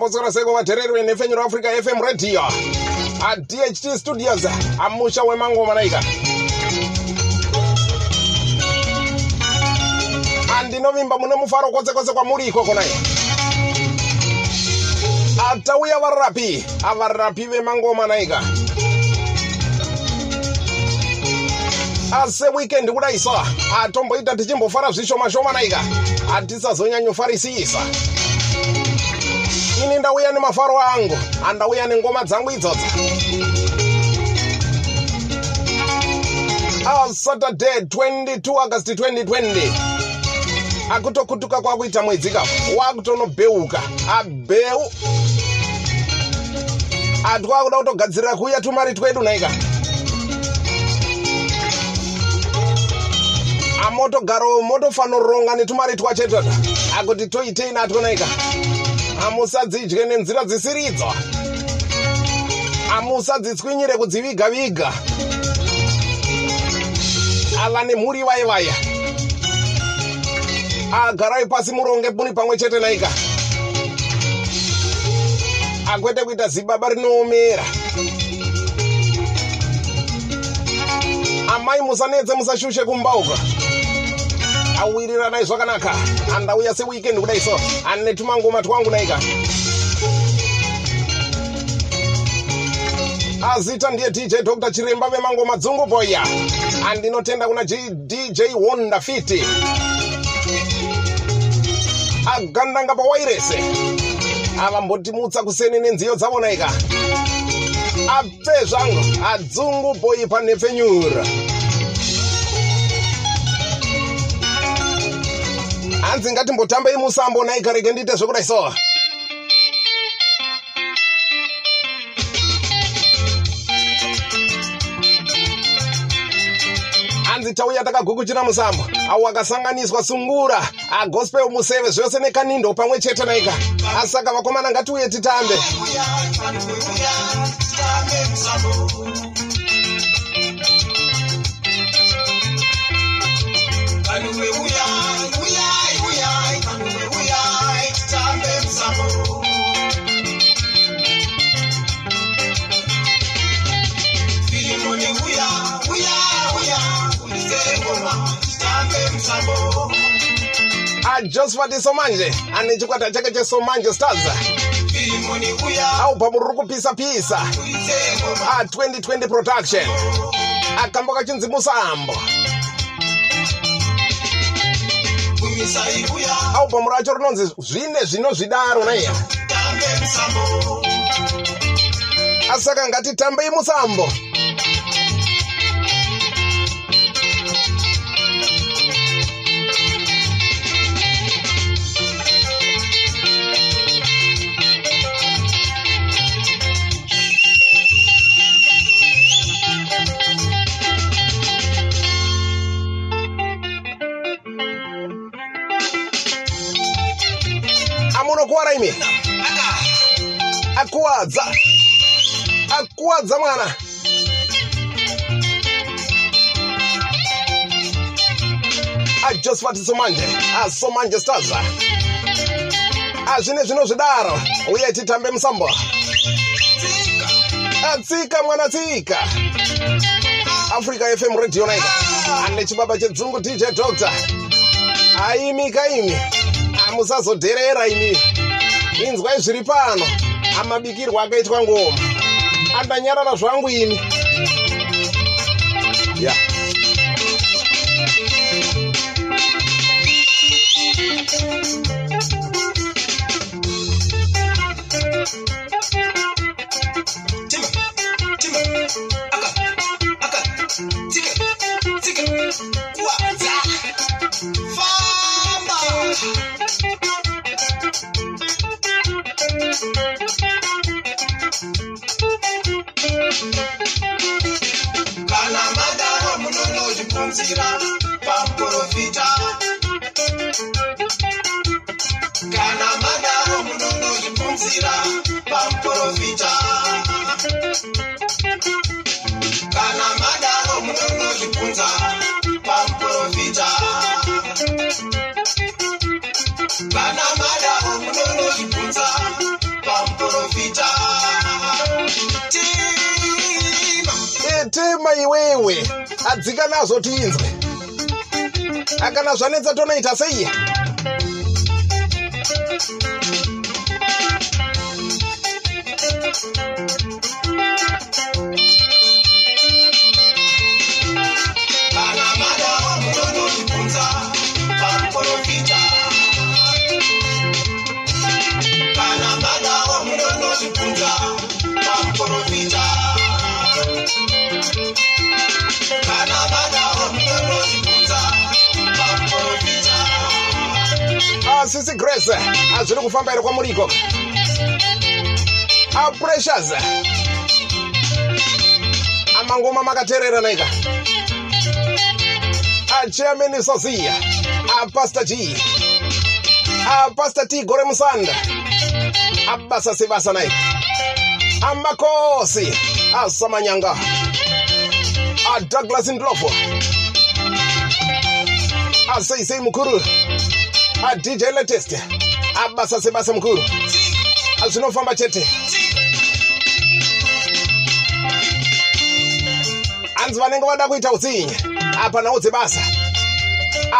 mamboswera sei kuvateereri venhefenyuro africa fm radio. Adht studios amusha wemangoma naika. Andinovimba mune mufaro kwose kwose kwamuri ikoko nai. Atauya varapi avarapi vemangoma naika. Ase wikendi kudaisa atomboita tichimbofara zvishoma-shoma naika. Hatisazonyanyofarisisa ini ndauya nemafaro angu andauya nengoma dzangu idzodzo. Asaturday 22 august 2020 akutokutuka kwakuita mwedzi kapo wakutonobheuka. Abheu. Atwakuda kutogadzirira kuuya tumari twedu naika. Amotogaro motofanoronga netumari twachetota akuti toitei natwo naika amusadzidye nenzira dzisiridzo. Amusadzitswinyire kudziviga-viga. Ava nemhuri vai vaya agarai pasi muronge muri pamwe chete naika. Akwete kuita zibaba rinoomera. Amai musanetse musashushe kumbauka awiriranai zvakanaka andauya sewikendi kudai so ane tumangoma twangu naika azita ndiye dj dr. Chiremba vemangoma dzungu boya andinotenda kuna dj wonda fiti. Agandanga pawairese avambotimutsa kuseni nenziyo dzavo naika. Apfe zvangu adzungu boyi panhepfenyura hanzi ngatimbotambei musambo naika rege ndiite zvekudai so hanzi tauya takagukuchira musambo. Au akasanganiswa sungura agospel museve zvose nekanindo pamwe chete naika. Asaka vakomana ngatiuye titambe ajosfati somanje ane chikwata chake chesomanje stars. Aubva muri kupisa-pisa a2020 production. Akambo kachinzi musambo aubhamu racho rinonzi zvine zvinozvidaro naiya asaka ngatitambei musambo imi akuwadza. Akuwadza mwana. Ajosfati somanje asomanje stars. Azvine zvino zvidaro uye titambe musambo. Atsika mwana tsika. Africa fm radio naika ane chibaba chedzungu dj doctor. Aimika imi musazodherera imi inzwai zviri pano. Amabikirwo akaitwa ngoma. Andanyarara zvangu ini. Ya. yeah. Munonozvipunzira pamuprofita kana madaro munonozvipunzira pamuprofita kana madaro munonozvipunza pamuprofita kana madaro munonozvipunza pamprofita itima iwewe. Adzika nazvo tinzwe akana zvanetsa tonoita sei asisi grace. Hazviri kufamba here kwamuri ikoko aprecious amangoma makateerera ika achairman sosia apastor g. Apastor t gore musanda. Abasa sebasa naika. Amakosi asamanyanga adouglas ndlovo aseisei mukuru adj latest. Abasa sebasa mukuru zvinofamba chete. Hanzi vanenge vada kuita utsinye apa nhau dzebasa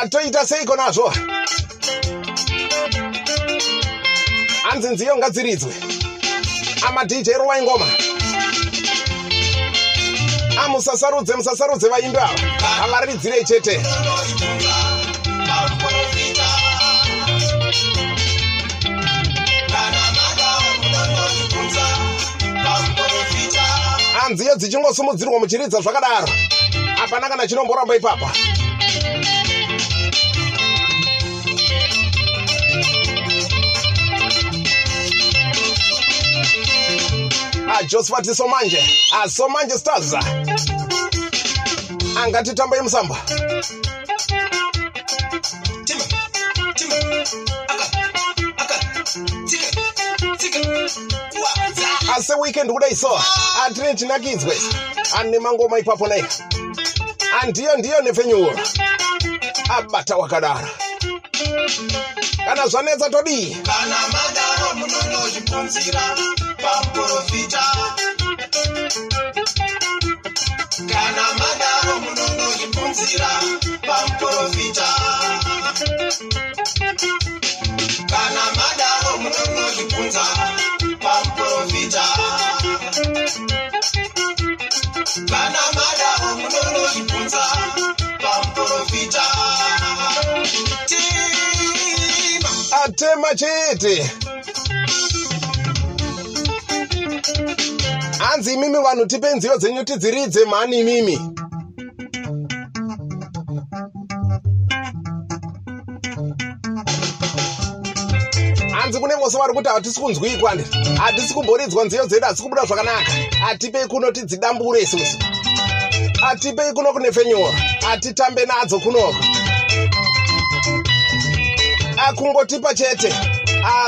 atoita seiko nazvo. Hanzi nziyo ngadziridzwe amadj rowaingoma amusasarudze musasarudze vaimbi ava. Avaridzirei chete hanziyo dzichingosumudzirwa muchiridza zvakadaro. Hapana kana chinomboramba ipapa ajosephat somanje. Asomanje stars. Angatitambei musamba. Tima aka aka tsika tsika. kuwadza asi weekend kudai so atine chinakidzwe ane mangoma ipapo nai andiyo ndiyo nepfenyuro abata wakadaro kana zvanetsa todii kana madawo munonozvibvunzira pamprofita kana madawo munonozvibvunzira pamprofita kana madawo munonozvibvunza atema chete. Hanzi imimi vanhu tipe nziyo dzenyu tidziridze mhani imimi. Hanzi kune vose vari kuti hatisi kunzwii kwandi hatisi kumboridzwa nziyo dzedu hatisi kubuda zvakanaka. Hatipei kuno tidzidambure isusu hatipei kuno kune fenyora hatitambe nadzo kunoko akungotipa chete.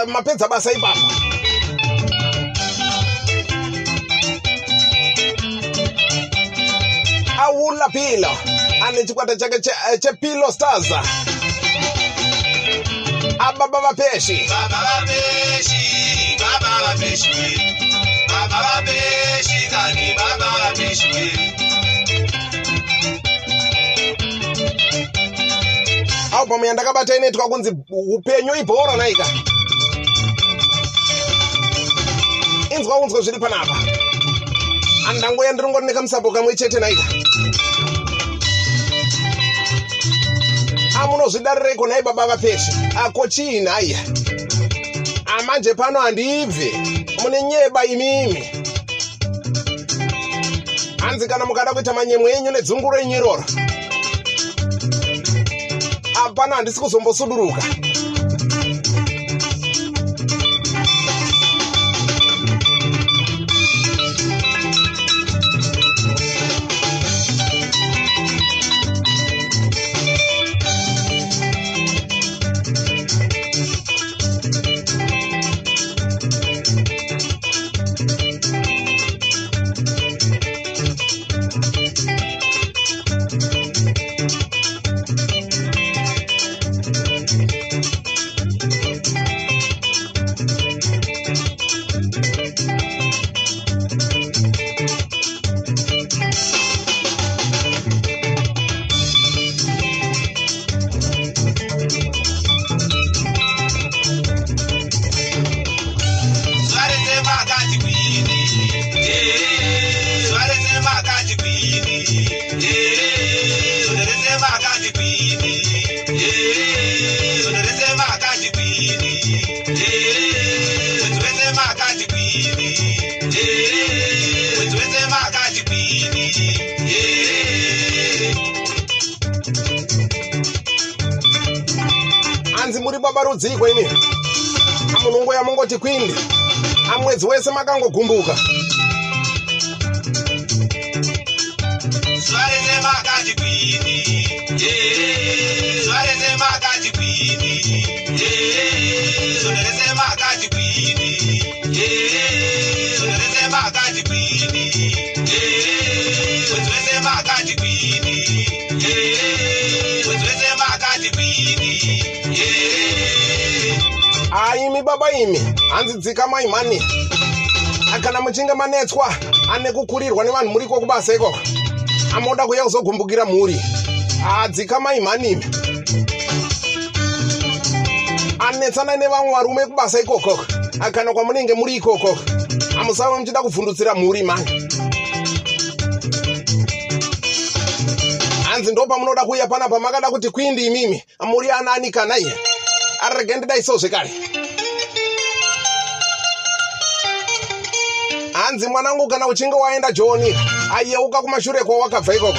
Mapedza basa ipapo aula pilo ane chikwata chake che- chepilo stars. Ababa vapeshi Baba vapeshi, baba vapeshi, baba vapeshi, kani baba vapeshi. Albhamu yandakabata inoitwa kunzi upenyu ibhora naika. Inzwa unzwe zviri panapa. Andangoya ndiringori nekamusapo kamwe chete naika. Amunozvidarireiko nai baba vapeshi ako chii nhaiya amanje pano handibve mune nyeba imimi. Hanzi kana mukada kuita manyemwe enyu nedzunguro enyu iroro hapana handisi kuzombosuduruka mwedzi wese makati kwini Yeah. hanzi muri baba rudzikwa imi amunhungu yamungoti kwindi amwedzi wese makangogumbuka zuva rese makati kwini Yeah. zuva rese makati kwini Yeah. zuva rese makati kwini Yeah. zuva rese makati kwini imi hanzi dzikamai mhani kana muchinge manetswa ane kukurirwa nevanhu muriko kubasa ikoko. Amoda kuuya kuzogumbukira mhuri. Adzikamai mhani imi anetsana nevamwe varume kubasa ikoko. Kana kwamunenge muri ikoko. Amusava muchida kuvhundutsira mhuri mani. Hanzi ndo pamunoda kuuya panapa makada kuti kwindi imimi muri anani kana iye? Arege ndida iso zvekare hanzi mwanangu kana uchinge waenda joni ayeuka kumashure kwawakabva ikoko.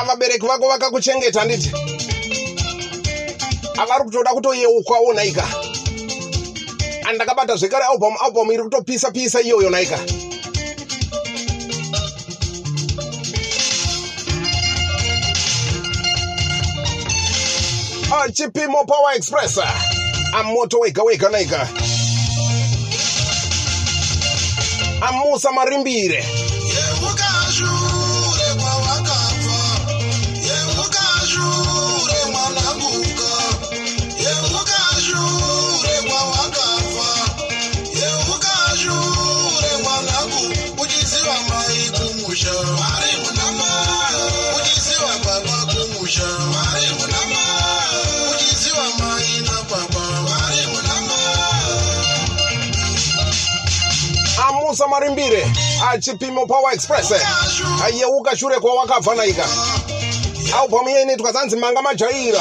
Avabereki vako vakakuchengeta nditi avari kutoda kutoyeukawo naika. Andakabata zvekare album album iri kutopisa pisa iyoyo naika. Ah, chipimo power express. Amoto wega wega naika amusa marimbire. Yemukashure achipimo power express. Ayeuka shure kwawakabva naika. Album iyo inoitwa zanzi manga majaira.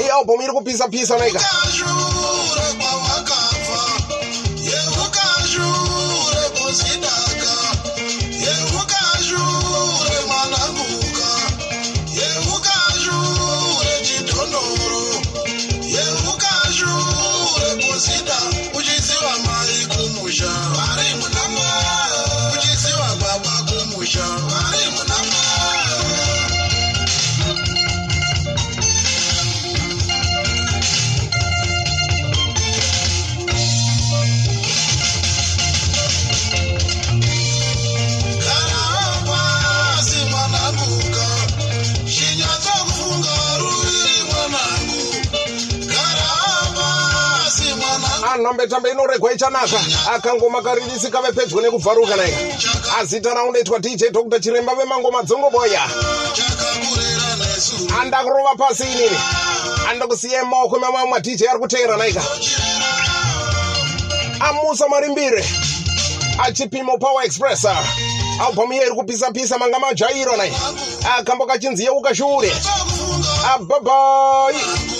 Iyi album iri kupisa pisa naika anhambetambe inoregwa ichanaka. Akangoma karirisi kave pedyo nekubvaruka naika azita raunoitwa dj dr chiremba vemangoma dzongoboya. Nesu. andakurova pasi inini. Andakusiyai maoko memamwe madj ari kuteera naika. Amusa marimbire achipimo power express. Album iyo iri kupisa pisa manga majairo nai akambo kachinzi yeuka shure Chakakufunga ababai mwanangu.